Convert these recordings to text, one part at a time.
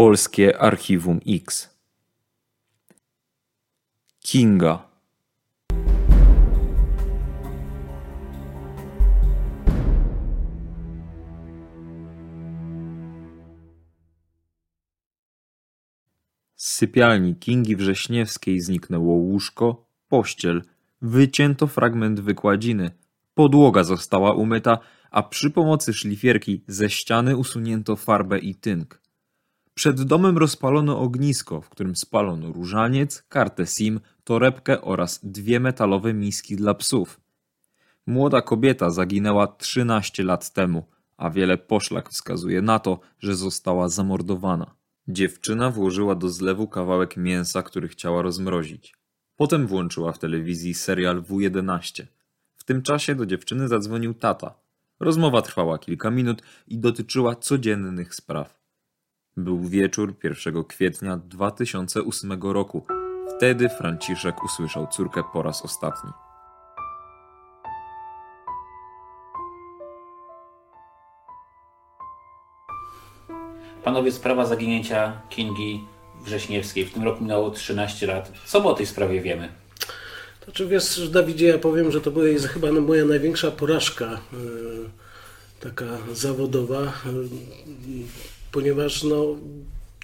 Polskie Archiwum X. Kinga. Z sypialni Kingi Wrześniewskiej zniknęło łóżko, pościel, wycięto fragment wykładziny, podłoga została umyta, a przy pomocy szlifierki ze ściany usunięto farbę i tynk. Przed domem rozpalono ognisko, w którym spalono różaniec, kartę SIM, torebkę oraz dwie metalowe miski dla psów. Młoda kobieta zaginęła 13 lat temu, a wiele poszlak wskazuje na to, że została zamordowana. Dziewczyna włożyła do zlewu kawałek mięsa, który chciała rozmrozić. Potem włączyła w telewizji serial W11. W tym czasie do dziewczyny zadzwonił tata. Rozmowa trwała kilka minut i dotyczyła codziennych spraw. Był wieczór 1 kwietnia 2008 roku. Wtedy Franciszek usłyszał córkę po raz ostatni. Panowie, sprawa zaginięcia Kingi Wrześniewskiej. W tym roku minęło 13 lat. Co my o tej sprawie wiemy? To czy wiesz, Dawidzie, ja powiem, że to była jest chyba moja największa porażka e, taka zawodowa, e, ponieważ no,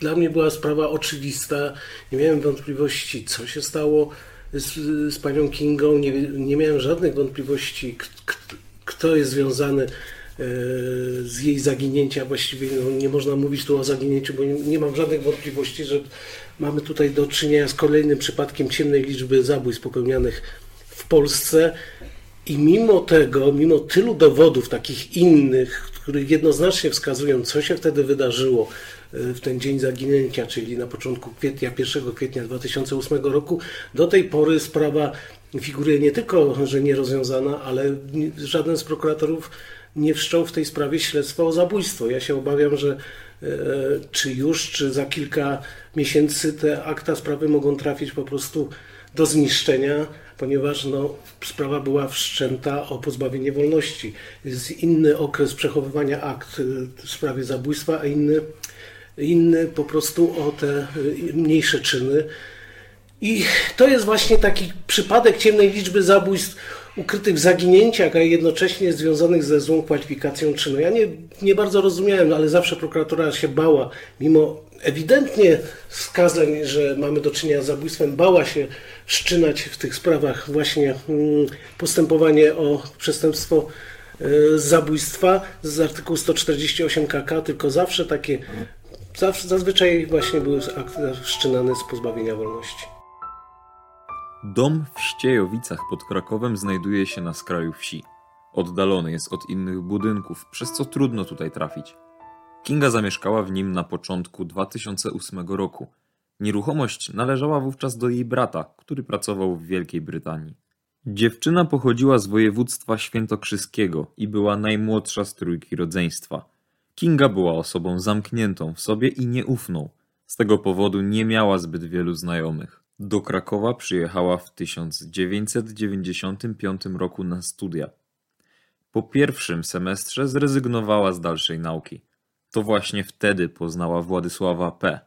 dla mnie była sprawa oczywista. Nie miałem wątpliwości, co się stało z, z panią Kingą. Nie, nie miałem żadnych wątpliwości, kto jest związany e, z jej zaginięcia. Właściwie no, nie można mówić tu o zaginięciu, bo nie, nie mam żadnych wątpliwości, że mamy tutaj do czynienia z kolejnym przypadkiem ciemnej liczby zabójstw popełnianych w Polsce. I mimo tego, mimo tylu dowodów takich innych, których jednoznacznie wskazują, co się wtedy wydarzyło e, w ten dzień zaginięcia, czyli na początku kwietnia, 1 kwietnia 2008 roku, do tej pory sprawa figuruje nie tylko, że nierozwiązana, ale żaden z prokuratorów nie wszczął w tej sprawie śledztwa o zabójstwo. Ja się obawiam, że e, czy już, czy za kilka miesięcy te akta sprawy mogą trafić po prostu do zniszczenia, ponieważ no, sprawa była wszczęta o pozbawienie wolności. Jest inny okres przechowywania akt w sprawie zabójstwa, a inny, inny po prostu o te mniejsze czyny. I to jest właśnie taki przypadek ciemnej liczby zabójstw ukrytych w zaginięciach, a jednocześnie związanych ze złą kwalifikacją czynu. Ja nie, nie bardzo rozumiałem, ale zawsze prokuratura się bała, mimo ewidentnie wskazań, że mamy do czynienia z zabójstwem, bała się wszczynać w tych sprawach właśnie mm, postępowanie o przestępstwo e, zabójstwa z artykułu 148 KK, tylko zawsze takie, zawsze, zazwyczaj właśnie były wszczynane z pozbawienia wolności. Dom w Ściejowicach pod Krakowem znajduje się na skraju wsi. Oddalony jest od innych budynków, przez co trudno tutaj trafić. Kinga zamieszkała w nim na początku 2008 roku. Nieruchomość należała wówczas do jej brata, który pracował w Wielkiej Brytanii. Dziewczyna pochodziła z województwa świętokrzyskiego i była najmłodsza z trójki rodzeństwa. Kinga była osobą zamkniętą w sobie i nieufną. Z tego powodu nie miała zbyt wielu znajomych. Do Krakowa przyjechała w 1995 roku na studia. Po pierwszym semestrze zrezygnowała z dalszej nauki. To właśnie wtedy poznała Władysława P.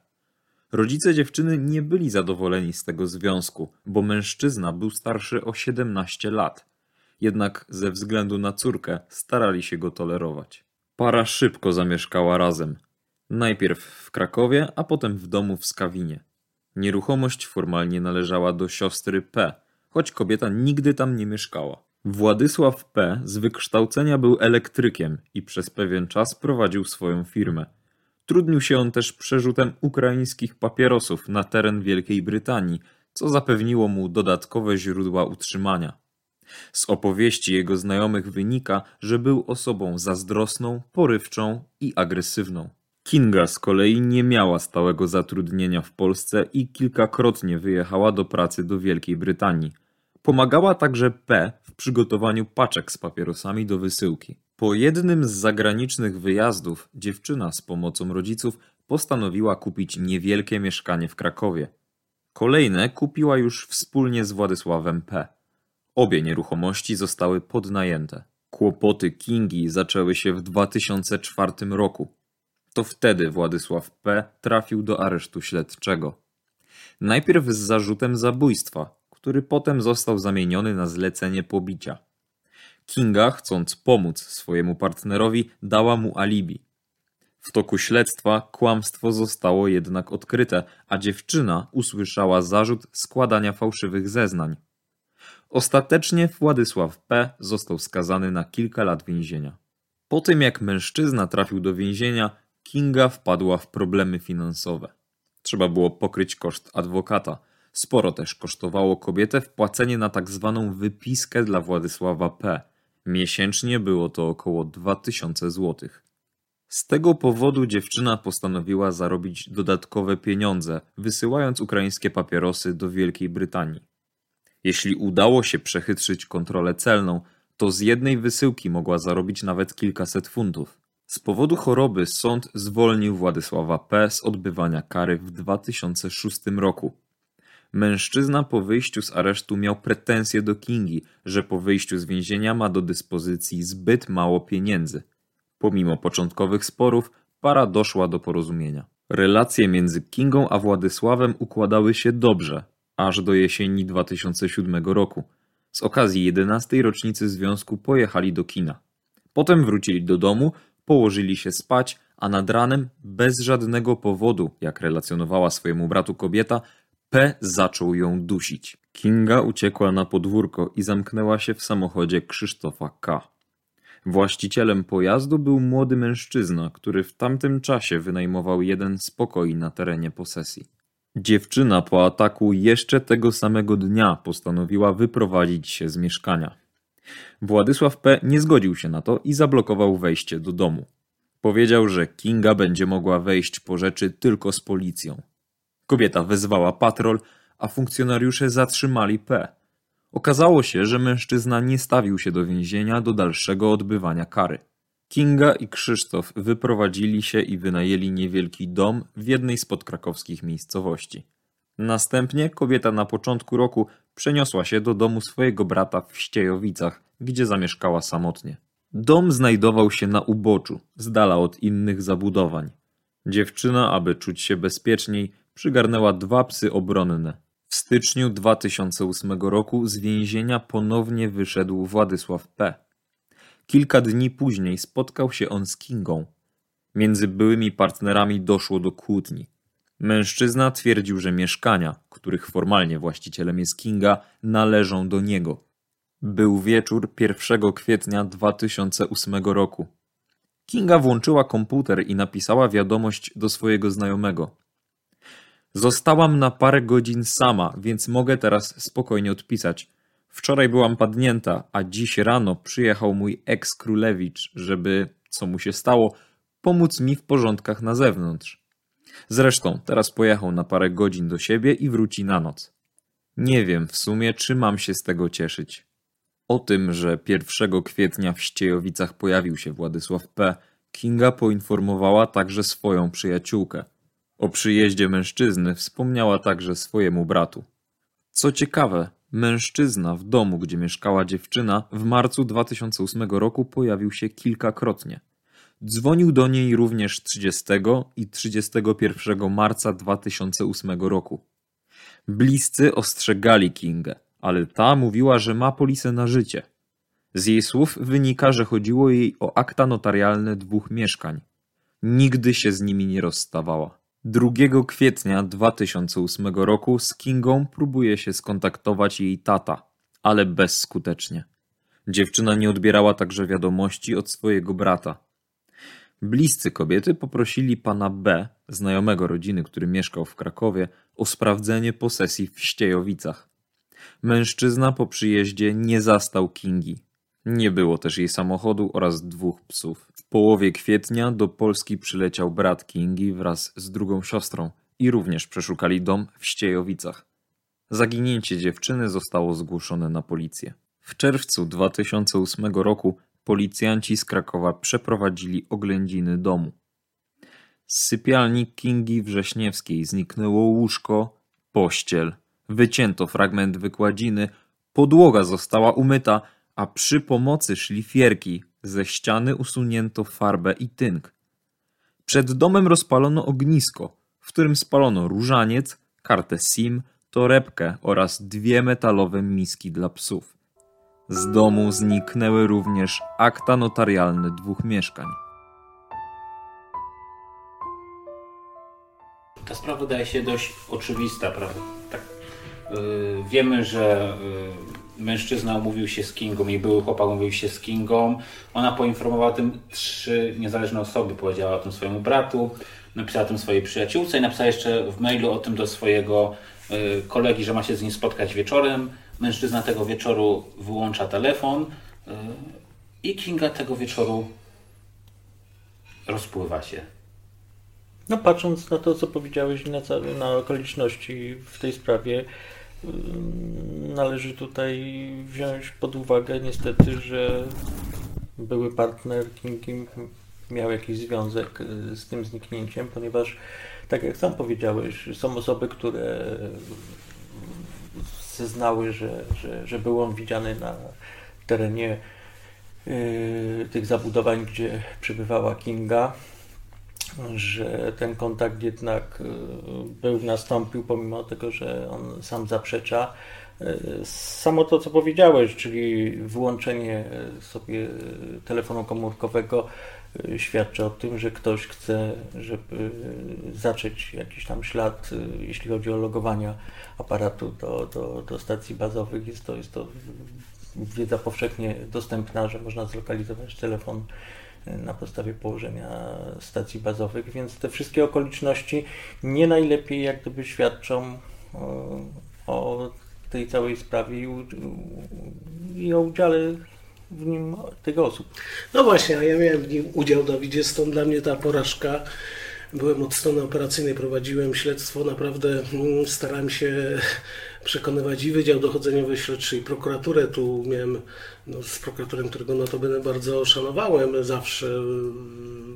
Rodzice dziewczyny nie byli zadowoleni z tego związku, bo mężczyzna był starszy o 17 lat. Jednak ze względu na córkę starali się go tolerować. Para szybko zamieszkała razem. Najpierw w Krakowie, a potem w domu w Skawinie. Nieruchomość formalnie należała do siostry P, choć kobieta nigdy tam nie mieszkała. Władysław P. z wykształcenia był elektrykiem i przez pewien czas prowadził swoją firmę. Trudnił się on też przerzutem ukraińskich papierosów na teren Wielkiej Brytanii, co zapewniło mu dodatkowe źródła utrzymania. Z opowieści jego znajomych wynika, że był osobą zazdrosną, porywczą i agresywną. Kinga z kolei nie miała stałego zatrudnienia w Polsce i kilkakrotnie wyjechała do pracy do Wielkiej Brytanii. Pomagała także P w przygotowaniu paczek z papierosami do wysyłki. Po jednym z zagranicznych wyjazdów dziewczyna z pomocą rodziców postanowiła kupić niewielkie mieszkanie w Krakowie. Kolejne kupiła już wspólnie z Władysławem P. Obie nieruchomości zostały podnajęte. Kłopoty Kingi zaczęły się w 2004 roku. To wtedy Władysław P. trafił do aresztu śledczego. Najpierw z zarzutem zabójstwa, który potem został zamieniony na zlecenie pobicia. Kinga, chcąc pomóc swojemu partnerowi, dała mu alibi. W toku śledztwa kłamstwo zostało jednak odkryte, a dziewczyna usłyszała zarzut składania fałszywych zeznań. Ostatecznie Władysław P. został skazany na kilka lat więzienia. Po tym jak mężczyzna trafił do więzienia, Kinga wpadła w problemy finansowe. Trzeba było pokryć koszt adwokata. Sporo też kosztowało kobietę wpłacenie na tak zwaną wypiskę dla Władysława P. Miesięcznie było to około 2000 zł. Z tego powodu dziewczyna postanowiła zarobić dodatkowe pieniądze, wysyłając ukraińskie papierosy do Wielkiej Brytanii. Jeśli udało się przechytrzyć kontrolę celną, to z jednej wysyłki mogła zarobić nawet kilkaset funtów. Z powodu choroby sąd zwolnił Władysława P. z odbywania kary w 2006 roku. Mężczyzna po wyjściu z aresztu miał pretensje do Kingi, że po wyjściu z więzienia ma do dyspozycji zbyt mało pieniędzy. Pomimo początkowych sporów, para doszła do porozumienia. Relacje między Kingą a Władysławem układały się dobrze, aż do jesieni 2007 roku. Z okazji 11. rocznicy związku pojechali do kina. Potem wrócili do domu, położyli się spać, a nad ranem, bez żadnego powodu, jak relacjonowała swojemu bratu kobieta, P zaczął ją dusić. Kinga uciekła na podwórko i zamknęła się w samochodzie Krzysztofa K. Właścicielem pojazdu był młody mężczyzna, który w tamtym czasie wynajmował jeden z pokoi na terenie posesji. Dziewczyna po ataku jeszcze tego samego dnia postanowiła wyprowadzić się z mieszkania. Władysław P. nie zgodził się na to i zablokował wejście do domu. Powiedział, że Kinga będzie mogła wejść po rzeczy tylko z policją. Kobieta wezwała patrol, a funkcjonariusze zatrzymali P. Okazało się, że mężczyzna nie stawił się do więzienia do dalszego odbywania kary. Kinga i Krzysztof wyprowadzili się i wynajęli niewielki dom w jednej z podkrakowskich miejscowości. Następnie kobieta na początku roku przeniosła się do domu swojego brata w Ściejowicach, gdzie zamieszkała samotnie. Dom znajdował się na uboczu, z dala od innych zabudowań. Dziewczyna, aby czuć się bezpieczniej, przygarnęła dwa psy obronne. W styczniu 2008 roku z więzienia ponownie wyszedł Władysław P. Kilka dni później spotkał się on z Kingą. Między byłymi partnerami doszło do kłótni. Mężczyzna twierdził, że mieszkania, których formalnie właścicielem jest Kinga, należą do niego. Był wieczór 1 kwietnia 2008 roku. Kinga włączyła komputer i napisała wiadomość do swojego znajomego. Zostałam na parę godzin sama, więc mogę teraz spokojnie odpisać. Wczoraj byłam padnięta, a dziś rano przyjechał mój eks-królewicz, żeby, co mu się stało, pomóc mi w porządkach na zewnątrz. Zresztą teraz pojechał na parę godzin do siebie i wróci na noc. Nie wiem w sumie, czy mam się z tego cieszyć. O tym, że 1 kwietnia w Ściejowicach pojawił się Władysław P., Kinga poinformowała także swoją przyjaciółkę. O przyjeździe mężczyzny wspomniała także swojemu bratu. Co ciekawe, mężczyzna w domu, gdzie mieszkała dziewczyna, w marcu 2008 roku pojawił się kilkakrotnie. Dzwonił do niej również 30 i 31 marca 2008 roku. Bliscy ostrzegali Kingę, ale ta mówiła, że ma polisę na życie. Z jej słów wynika, że chodziło jej o akta notarialne dwóch mieszkań. Nigdy się z nimi nie rozstawała. 2 kwietnia 2008 roku z Kingą próbuje się skontaktować jej tata, ale bezskutecznie. Dziewczyna nie odbierała także wiadomości od swojego brata. Bliscy kobiety poprosili pana B, znajomego rodziny, który mieszkał w Krakowie, o sprawdzenie posesji w Ściejowicach. Mężczyzna po przyjeździe nie zastał Kingi. Nie było też jej samochodu oraz dwóch psów. W połowie kwietnia do Polski przyleciał brat Kingi wraz z drugą siostrą i również przeszukali dom w Ściejowicach. Zaginięcie dziewczyny zostało zgłoszone na policję. W czerwcu 2008 roku policjanci z Krakowa przeprowadzili oględziny domu. Z sypialni Kingi Wrześniewskiej zniknęło łóżko, pościel, wycięto fragment wykładziny, podłoga została umyta, a przy pomocy szlifierki ze ściany usunięto farbę i tynk. Przed domem rozpalono ognisko, w którym spalono różaniec, kartę SIM, torebkę oraz dwie metalowe miski dla psów. Z domu zniknęły również akta notarialne dwóch mieszkań. Ta sprawa wydaje się dość oczywista, prawda? Tak. Yy, wiemy, że yy, mężczyzna umówił się z Kingą, jej były chłopak umówił się z Kingą. Ona poinformowała o tym trzy niezależne osoby, powiedziała o tym swojemu bratu, napisała o tym swojej przyjaciółce i napisała jeszcze w mailu o tym do swojego yy, kolegi, że ma się z nim spotkać wieczorem. Mężczyzna tego wieczoru wyłącza telefon yy, i Kinga tego wieczoru rozpływa się. No patrząc na to, co powiedziałeś na, całe, na okoliczności w tej sprawie, ym, należy tutaj wziąć pod uwagę niestety, że były partner Kingi miał jakiś związek y, z tym zniknięciem, ponieważ tak jak sam powiedziałeś, są osoby, które zeznały, że, że, że był on widziany na terenie y, tych zabudowań, gdzie przebywała Kinga że ten kontakt jednak y, był, nastąpił, pomimo tego, że on sam zaprzecza. Y, Samo to, co powiedziałeś, czyli wyłączenie sobie telefonu komórkowego, świadczy o tym, że ktoś chce, żeby zacząć jakiś tam ślad, jeśli chodzi o logowania aparatu do, do, do stacji bazowych. Jest to, jest to wiedza powszechnie dostępna, że można zlokalizować telefon na podstawie położenia stacji bazowych, więc te wszystkie okoliczności nie najlepiej jak gdyby świadczą o, tej całej sprawie i, i o udziale w nim tych osób. No właśnie, a ja miałem w nim udział, Dawidzie, stąd dla mnie ta porażka. Byłem od strony operacyjnej, prowadziłem śledztwo, naprawdę mm, starałem się przekonywać i Wydział Dochodzeniowy Śledczy i prokuraturę. Tu miałem no, z prokuratorem, którego notabene bardzo szanowałem zawsze,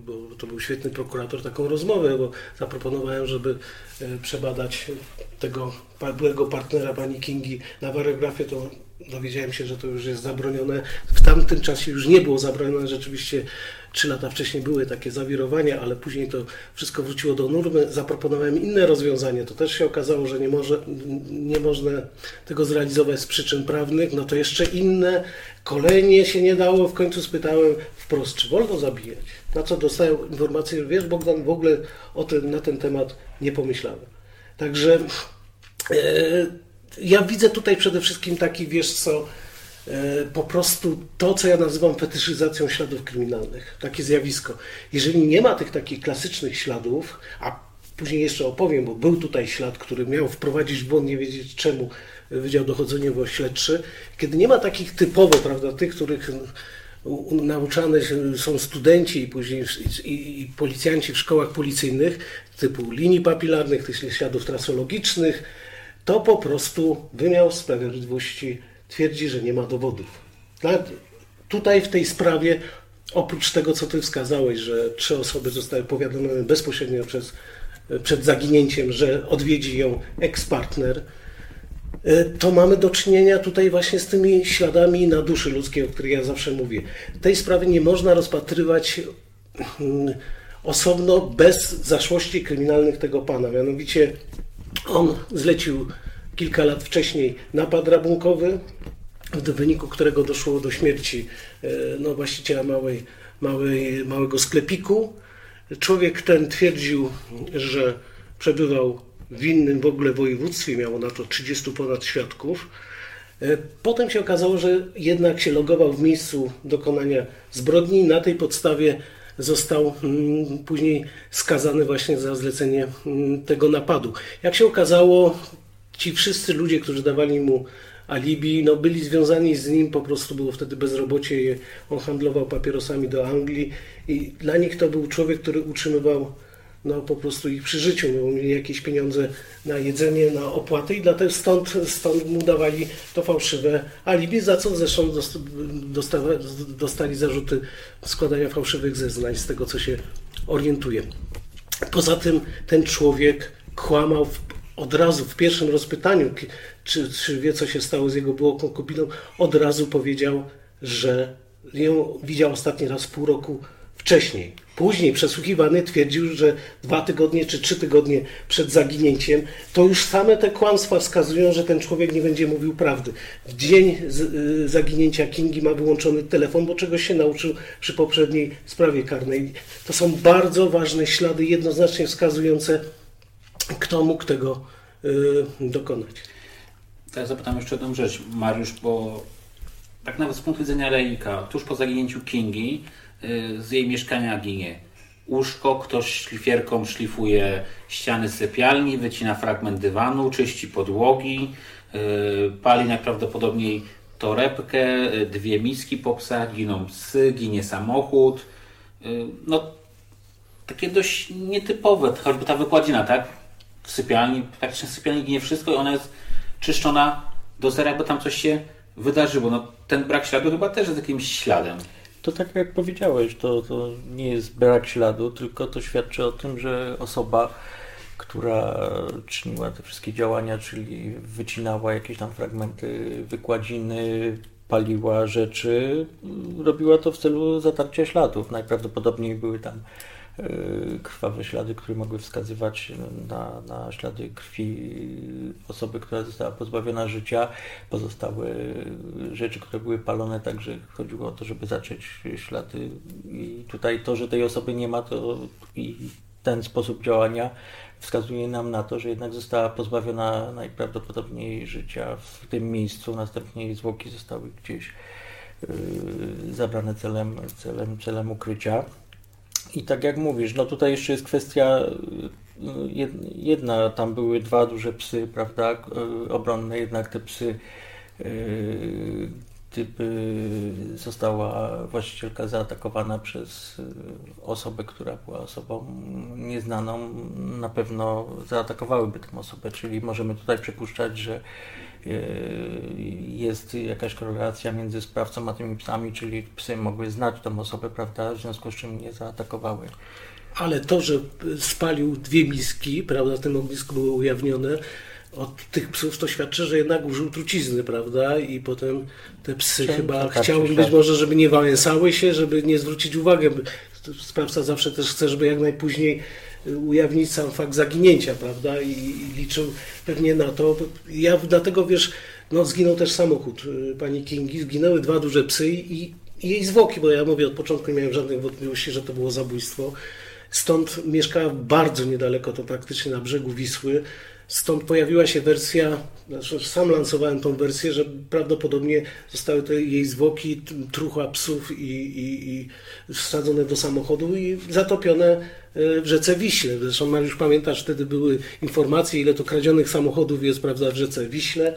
bo to był świetny prokurator, taką rozmowę, bo zaproponowałem, żeby e, przebadać tego byłego partnera pani Kingi na warografię, to dowiedziałem się, że to już jest zabronione. W tamtym czasie już nie było zabronione, rzeczywiście trzy lata wcześniej były takie zawirowania, ale później to wszystko wróciło do normy. Zaproponowałem inne rozwiązanie. To też się okazało, że nie, może, nie można tego zrealizować z przyczyn prawnych. No to jeszcze inne. Kolejnie się nie dało. W końcu spytałem wprost, czy wolno zabijać. Na co dostałem informację, że wiesz Bogdan, w ogóle o tym, na ten temat nie pomyślałem. Także e, ja widzę tutaj przede wszystkim taki, wiesz co, e, po prostu to, co ja nazywam fetyszyzacją śladów kryminalnych, takie zjawisko. Jeżeli nie ma tych takich klasycznych śladów, a później jeszcze opowiem, bo był tutaj ślad, który miał wprowadzić w błąd, nie wiedzieć czemu, Wydział Dochodzeniowo-Śledczy, kiedy nie ma takich typowo, prawda, tych, których nauczane są studenci i później i, i policjanci w szkołach policyjnych, typu linii papilarnych, tych śladów trasologicznych, to po prostu wymiar sprawiedliwości twierdzi, że nie ma dowodów. Tutaj w tej sprawie, oprócz tego, co ty wskazałeś, że trzy osoby zostały powiadomione bezpośrednio przez, przed zaginięciem, że odwiedzi ją eks-partner, to mamy do czynienia tutaj właśnie z tymi śladami na duszy ludzkiej, o których ja zawsze mówię. Tej sprawy nie można rozpatrywać mm, osobno bez zaszłości kryminalnych tego pana. Mianowicie on zlecił kilka lat wcześniej napad rabunkowy, w wyniku którego doszło do śmierci e, no, właściciela małej, małej, małego sklepiku. Człowiek ten twierdził, że przebywał w innym w ogóle województwie, miało na to 30 ponad świadków. E, potem się okazało, że jednak się logował w miejscu dokonania zbrodni. Na tej podstawie został mm, później skazany właśnie za zlecenie mm, tego napadu. Jak się okazało, ci wszyscy ludzie, którzy dawali mu alibi, no byli związani z nim, po prostu było wtedy bezrobocie, on handlował papierosami do Anglii i dla nich to był człowiek, który utrzymywał no, po prostu ich przy życiu, mieli jakieś pieniądze na jedzenie, na opłaty i dlatego stąd, stąd mu dawali to fałszywe alibi, za co zresztą dostali zarzuty składania fałszywych zeznań, z tego co się orientuje. Poza tym ten człowiek kłamał w, od razu w pierwszym rozpytaniu, czy, czy wie co się stało z jego byłą konkubiną, od razu powiedział, że ją widział ostatni raz pół roku wcześniej. Później przesłuchiwany twierdził, że dwa tygodnie czy trzy tygodnie przed zaginięciem, to już same te kłamstwa wskazują, że ten człowiek nie będzie mówił prawdy. W dzień y, zaginięcia Kingi ma wyłączony telefon, bo czegoś się nauczył przy poprzedniej sprawie karnej. To są bardzo ważne ślady, jednoznacznie wskazujące, kto mógł tego y, dokonać. Ja zapytam jeszcze jedną rzecz, Mariusz, bo tak nawet z punktu widzenia laika, tuż po zaginięciu Kingi z jej mieszkania ginie łóżko, ktoś szlifierką szlifuje ściany sypialni, wycina fragment dywanu, czyści podłogi, y, pali najprawdopodobniej torebkę, y, dwie miski po psach, giną psy, ginie samochód. No, takie dość nietypowe, choćby ta wykładzina, tak? W sypialni, praktycznie w sypialni ginie wszystko i ona jest czyszczona do zera, jakby tam coś się wydarzyło. No, ten brak śladu chyba też jest jakimś śladem. To tak jak powiedziałeś, to, to nie jest brak śladu, tylko to świadczy o tym, że osoba, która czyniła te wszystkie działania, czyli wycinała jakieś tam fragmenty wykładziny, paliła rzeczy, robiła to w celu zatarcia śladów. Najprawdopodobniej były tam krwawe ślady, które mogły wskazywać na, na ślady krwi osoby, która została pozbawiona życia. Pozostałe rzeczy, które były palone, także chodziło o to, żeby zacząć ślady. I tutaj to, że tej osoby nie ma, to i ten sposób działania wskazuje nam na to, że jednak została pozbawiona najprawdopodobniej życia w tym miejscu. Następnie zwłoki zostały gdzieś yy, zabrane celem, celem, celem ukrycia. I tak jak mówisz, no tutaj jeszcze jest kwestia y, jedna, tam były dwa duże psy, prawda, obronne, jednak te psy y, gdyby została właścicielka zaatakowana przez osobę, która była osobą nieznaną, na pewno zaatakowałyby tę osobę, czyli możemy tutaj przypuszczać, że jest jakaś korelacja między sprawcą a tymi psami, czyli psy mogły znać tą osobę, prawda, w związku z czym nie zaatakowały. Ale to, że spalił dwie miski, prawda, ten ognisko było ujawnione, od tych psów to świadczy, że jednak użył trucizny, prawda? I potem te psy chyba chciały być może, żeby nie wałęsały się, żeby nie zwrócić uwagi. Sprawca zawsze też chce, żeby jak najpóźniej ujawnić sam fakt zaginięcia, prawda? I, i liczył pewnie na to. Ja dlatego, wiesz, no zginął też samochód y, pani Kingi, zginęły dwa duże psy i, i jej zwłoki, bo ja mówię, od początku nie miałem żadnych wątpliwości, że to było zabójstwo. Stąd mieszkała bardzo niedaleko, to praktycznie na brzegu Wisły. Stąd pojawiła się wersja, znaczy sam lansowałem tą wersję, że prawdopodobnie zostały te jej zwłoki, truchła psów i, i, i wsadzone do samochodu i zatopione e, w rzece Wiśle. Zresztą Mariusz pamiętasz, wtedy były informacje, ile to kradzionych samochodów jest prawda, w rzece Wiśle.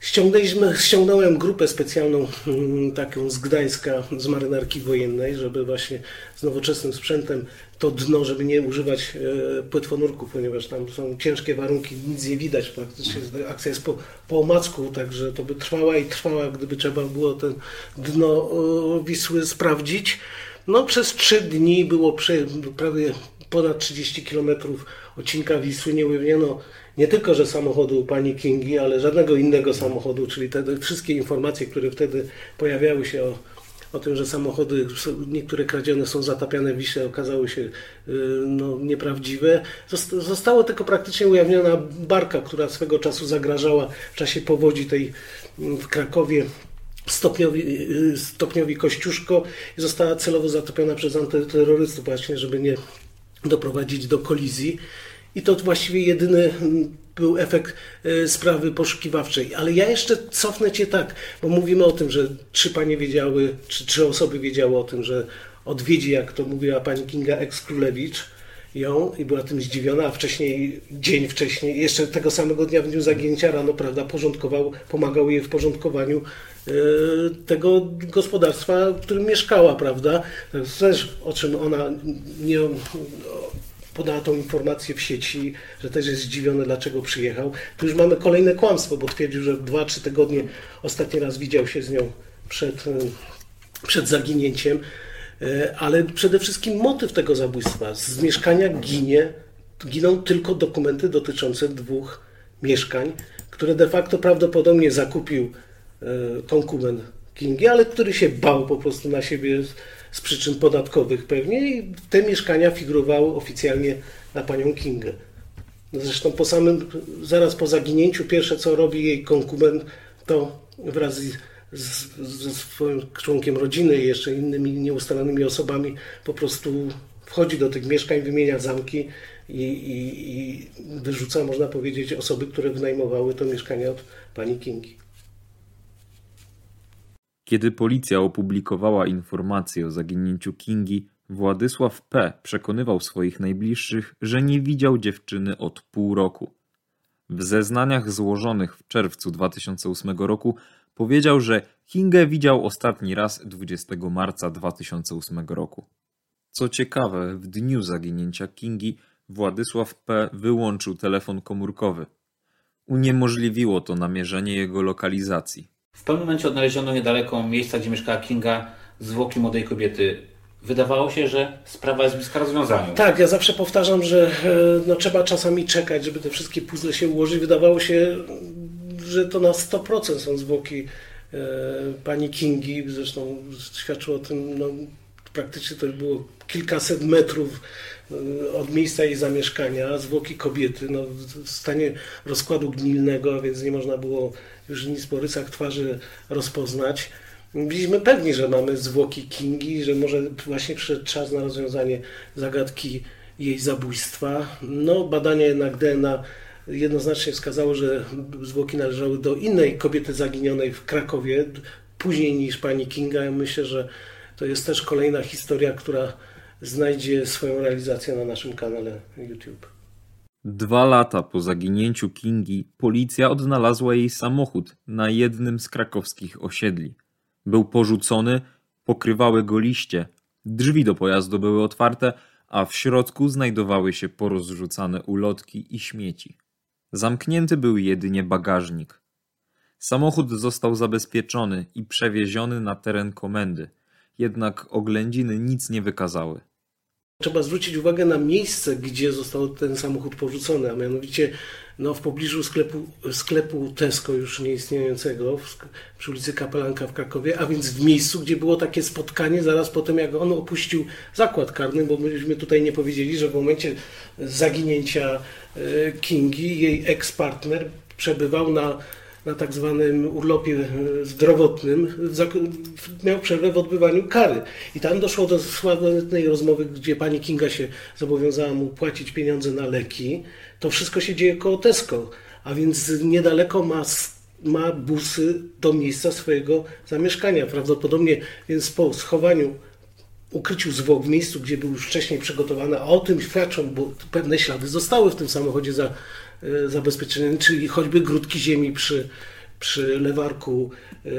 Ściągnęliśmy, ściągnąłem grupę specjalną, mm, taką z Gdańska, z marynarki wojennej, żeby właśnie z nowoczesnym sprzętem to dno, żeby nie używać e, płetwonurków, ponieważ tam są ciężkie warunki, nic nie widać praktycznie. Akcja jest po, po omacku, także to by trwała i trwała, gdyby trzeba było ten dno Wisły sprawdzić. No przez trzy dni było prawie ponad 30 kilometrów odcinka Wisły, nie ujawniono nie tylko, że samochodu pani Kingi, ale żadnego innego samochodu, czyli te wszystkie informacje, które wtedy pojawiały się o, o tym, że samochody, niektóre kradzione są zatapiane w Wiśle, okazały się y, no, nieprawdziwe. Zostało tylko praktycznie ujawniona barka, która swego czasu zagrażała w czasie powodzi tej mm, w Krakowie stopniowi, y, stopniowi Kościuszko i została celowo zatopiona przez antyterrorystów właśnie, żeby nie doprowadzić do kolizji. I to właściwie jedyny mm, był efekt e, sprawy poszukiwawczej. Ale ja jeszcze cofnę cię tak, bo mówimy o tym, że trzy panie wiedziały, czy trzy osoby wiedziały o tym, że odwiedzi, jak to mówiła pani Kinga Ekskrólewicz, ją i była tym zdziwiona, a wcześniej, dzień wcześniej, jeszcze tego samego dnia w dniu zaginięcia rano, prawda, porządkował, pomagał jej w porządkowaniu e, tego gospodarstwa, w którym mieszkała, prawda. Też o czym ona nie, podała tą informację w sieci, że też jest zdziwiony, dlaczego przyjechał. Tu już mamy kolejne kłamstwo, bo twierdził, że dwa, trzy tygodnie ostatni raz widział się z nią przed, e, przed zaginięciem. E, ale przede wszystkim motyw tego zabójstwa. Z mieszkania ginie, giną tylko dokumenty dotyczące dwóch mieszkań, które de facto prawdopodobnie zakupił konkument e, Kingi, ale który się bał po prostu na siebie z przyczyn podatkowych pewnie i te mieszkania figurowały oficjalnie na panią Kingę. Zresztą po samym, zaraz po zaginięciu pierwsze co robi jej konkubent to wraz z, ze swoim członkiem rodziny i jeszcze innymi nieustalonymi osobami po prostu wchodzi do tych mieszkań, wymienia zamki i, i, i wyrzuca, można powiedzieć, osoby, które wynajmowały to mieszkanie od pani Kingi. Kiedy policja opublikowała informację o zaginięciu Kingi, Władysław P. przekonywał swoich najbliższych, że nie widział dziewczyny od pół roku. W zeznaniach złożonych w czerwcu 2008 roku powiedział, że Kingę widział ostatni raz 20 marca 2008 roku. Co ciekawe, w dniu zaginięcia Kingi Władysław P. wyłączył telefon komórkowy. Uniemożliwiło to namierzenie jego lokalizacji. W pewnym momencie odnaleziono niedaleko miejsca, gdzie mieszkała Kinga, zwłoki młodej kobiety. Wydawało się, że sprawa jest bliska rozwiązaniu. Tak, ja zawsze powtarzam, że e, no, trzeba czasami czekać, żeby te wszystkie puzzle się ułożyć. Wydawało się, że to na 100% są zwłoki e, pani Kingi. Zresztą świadczyło o tym, no, praktycznie to było kilkaset metrów od miejsca jej zamieszkania, zwłoki kobiety no, w stanie rozkładu gnilnego, więc nie można było już nic po rysach twarzy rozpoznać. Byliśmy pewni, że mamy zwłoki Kingi, że może właśnie przyszedł czas na rozwiązanie zagadki jej zabójstwa. No, badania jednak DNA jednoznacznie wskazało, że zwłoki należały do innej kobiety zaginionej w Krakowie, później niż pani Kinga. Myślę, że to jest też kolejna historia, która znajdzie swoją realizację na naszym kanale YouTube. Dwa lata po zaginięciu Kingi policja odnalazła jej samochód na jednym z krakowskich osiedli. Był porzucony, pokrywały go liście, drzwi do pojazdu były otwarte, a w środku znajdowały się porozrzucane ulotki i śmieci. Zamknięty był jedynie bagażnik. Samochód został zabezpieczony i przewieziony na teren komendy, jednak oględziny nic nie wykazały. Trzeba zwrócić uwagę na miejsce, gdzie został ten samochód porzucony, a mianowicie no, w pobliżu sklepu, sklepu Tesco już nieistniejącego w, przy ulicy Kapelanka w Krakowie, a więc w miejscu, gdzie było takie spotkanie zaraz po tym, jak on opuścił zakład karny, bo myśmy tutaj nie powiedzieli, że w momencie zaginięcia e, Kingi jej eks-partner przebywał na na tak zwanym urlopie e, zdrowotnym, miał przerwę w odbywaniu kary. I tam doszło do sławnej rozmowy, gdzie pani Kinga się zobowiązała mu płacić pieniądze na leki. To wszystko się dzieje koło Tesco, a więc niedaleko ma, ma busy do miejsca swojego zamieszkania. Prawdopodobnie więc po schowaniu ukryciu zwłok w miejscu, gdzie był już wcześniej przygotowany, a o tym świadczą, bo pewne ślady zostały w tym samochodzie za, E, zabezpieczenia, czyli choćby grudki ziemi przy, przy lewarku e,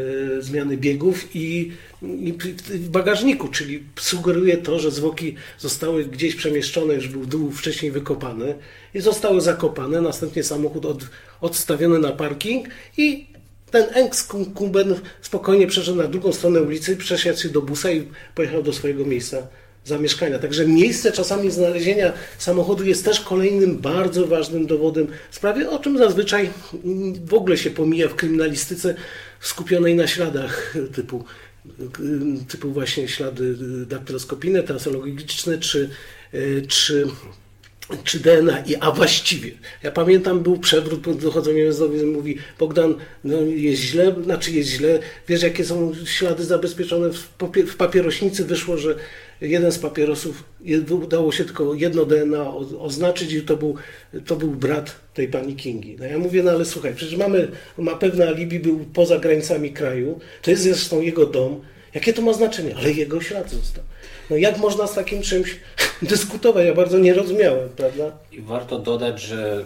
zmiany biegów i, i, w bagażniku, czyli sugeruje to, że zwłoki zostały gdzieś przemieszczone, już był dół wcześniej wykopany i zostały zakopane, następnie samochód od, odstawiony na parking i ten ex-kumben spokojnie przeszedł na drugą stronę ulicy, przesiadł się do busa i pojechał do swojego miejsca zamieszkania. Także miejsce czasami znalezienia samochodu jest też kolejnym bardzo ważnym dowodem w sprawie, o czym zazwyczaj w ogóle się pomija w kryminalistyce skupionej na śladach typu, typu właśnie ślady daktyloskopijne, trasologiczne czy, czy czy DNA, i, a właściwie. Ja pamiętam, był przewrót, dochodzą językowi, mówi Bogdan, no jest źle, znaczy jest źle, wiesz jakie są ślady zabezpieczone w, w papierośnicy, wyszło, że jeden z papierosów, udało się tylko jedno DNA oznaczyć i to był, to był brat tej pani Kingi. No ja mówię, no ale słuchaj, przecież mamy, ma pewne alibi, był poza granicami kraju, to jest zresztą jego dom, jakie to ma znaczenie? Ale jego ślad został. No jak można z takim czymś dyskutować? Ja bardzo nie rozumiałem, prawda? I warto dodać, że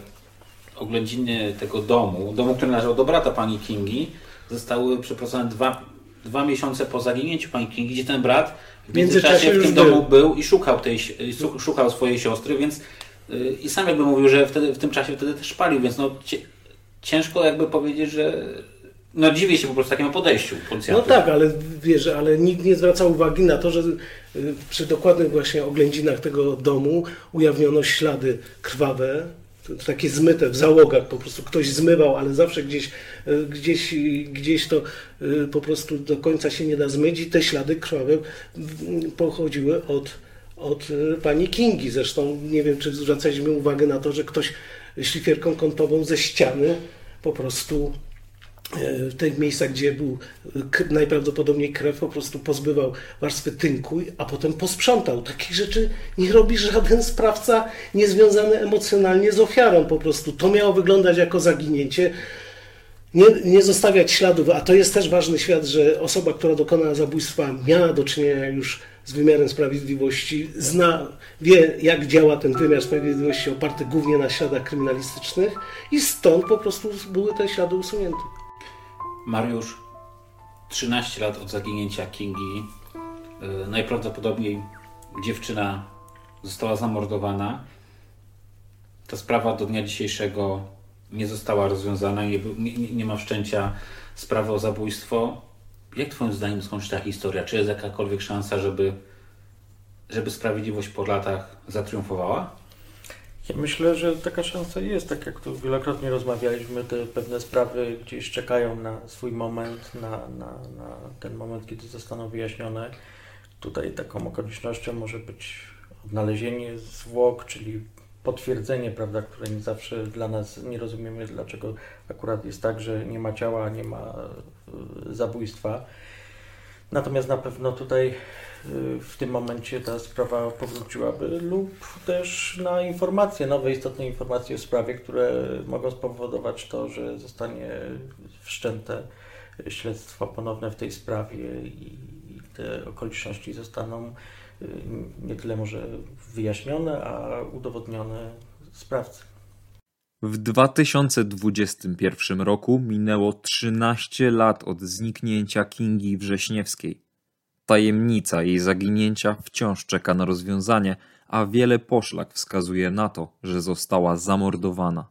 oględziny tego domu, domu, który należał do brata pani Kingi, zostały przeprowadzone dwa, dwa miesiące po zaginięciu pani Kingi, gdzie ten brat w międzyczasie w tym domu był i szukał, tej, szukał swojej siostry, więc y, i sam jakby mówił, że wtedy, w tym czasie wtedy też palił, więc no ciężko jakby powiedzieć, że no dziwię się po prostu takiemu podejściu policjantów. No tak, ale wiesz, ale nikt nie zwraca uwagi na to, że przy dokładnych właśnie oględzinach tego domu ujawniono ślady krwawe, takie zmyte w załogach, po prostu ktoś zmywał, ale zawsze gdzieś, e, gdzieś, gdzieś to e, po prostu do końca się nie da zmyć i te ślady krwawe pochodziły od, od pani Kingi. Zresztą nie wiem, czy zwracaliśmy uwagę na to, że ktoś szlifierką kątową ze ściany po prostu w tych miejscach, gdzie był najprawdopodobniej krew, po prostu pozbywał warstwy tynku, a potem posprzątał. Takich rzeczy nie robi żaden sprawca niezwiązany emocjonalnie z ofiarą po prostu. To miało wyglądać jako zaginięcie. Nie, nie zostawiać śladów, a to jest też ważny świat, że osoba, która dokonała zabójstwa, miała do czynienia już z wymiarem sprawiedliwości, zna, wie jak działa ten wymiar sprawiedliwości oparty głównie na śladach kryminalistycznych i stąd po prostu były te ślady usunięte. Mariusz, 13 lat od zaginięcia Kingi. Yy, najprawdopodobniej dziewczyna została zamordowana. Ta sprawa do dnia dzisiejszego nie została rozwiązana, nie, nie- nie ma wszczęcia sprawy o zabójstwo. Jak Twoim zdaniem skończy ta historia? Czy jest jakakolwiek szansa, żeby, żeby sprawiedliwość po latach zatriumfowała? Ja myślę, że taka szansa jest, tak jak tu wielokrotnie rozmawialiśmy, te pewne sprawy gdzieś czekają na swój moment, na, na, na ten moment, kiedy zostaną wyjaśnione. Tutaj taką okolicznością może być odnalezienie zwłok, czyli potwierdzenie, prawda, które nie zawsze dla nas nie rozumiemy, dlaczego akurat jest tak, że nie ma ciała, nie ma y, zabójstwa. Natomiast na pewno tutaj y, w tym momencie ta sprawa powróciłaby lub też na informacje, nowe istotne informacje o sprawie, które mogą spowodować to, że zostanie wszczęte śledztwo ponowne w tej sprawie i te okoliczności zostaną y, nie tyle może wyjaśnione, a udowodnione sprawcy. W 2021 roku minęło 13 lat od zniknięcia Kingi Wrześniewskiej. Tajemnica jej zaginięcia wciąż czeka na rozwiązanie, a wiele poszlak wskazuje na to, że została zamordowana.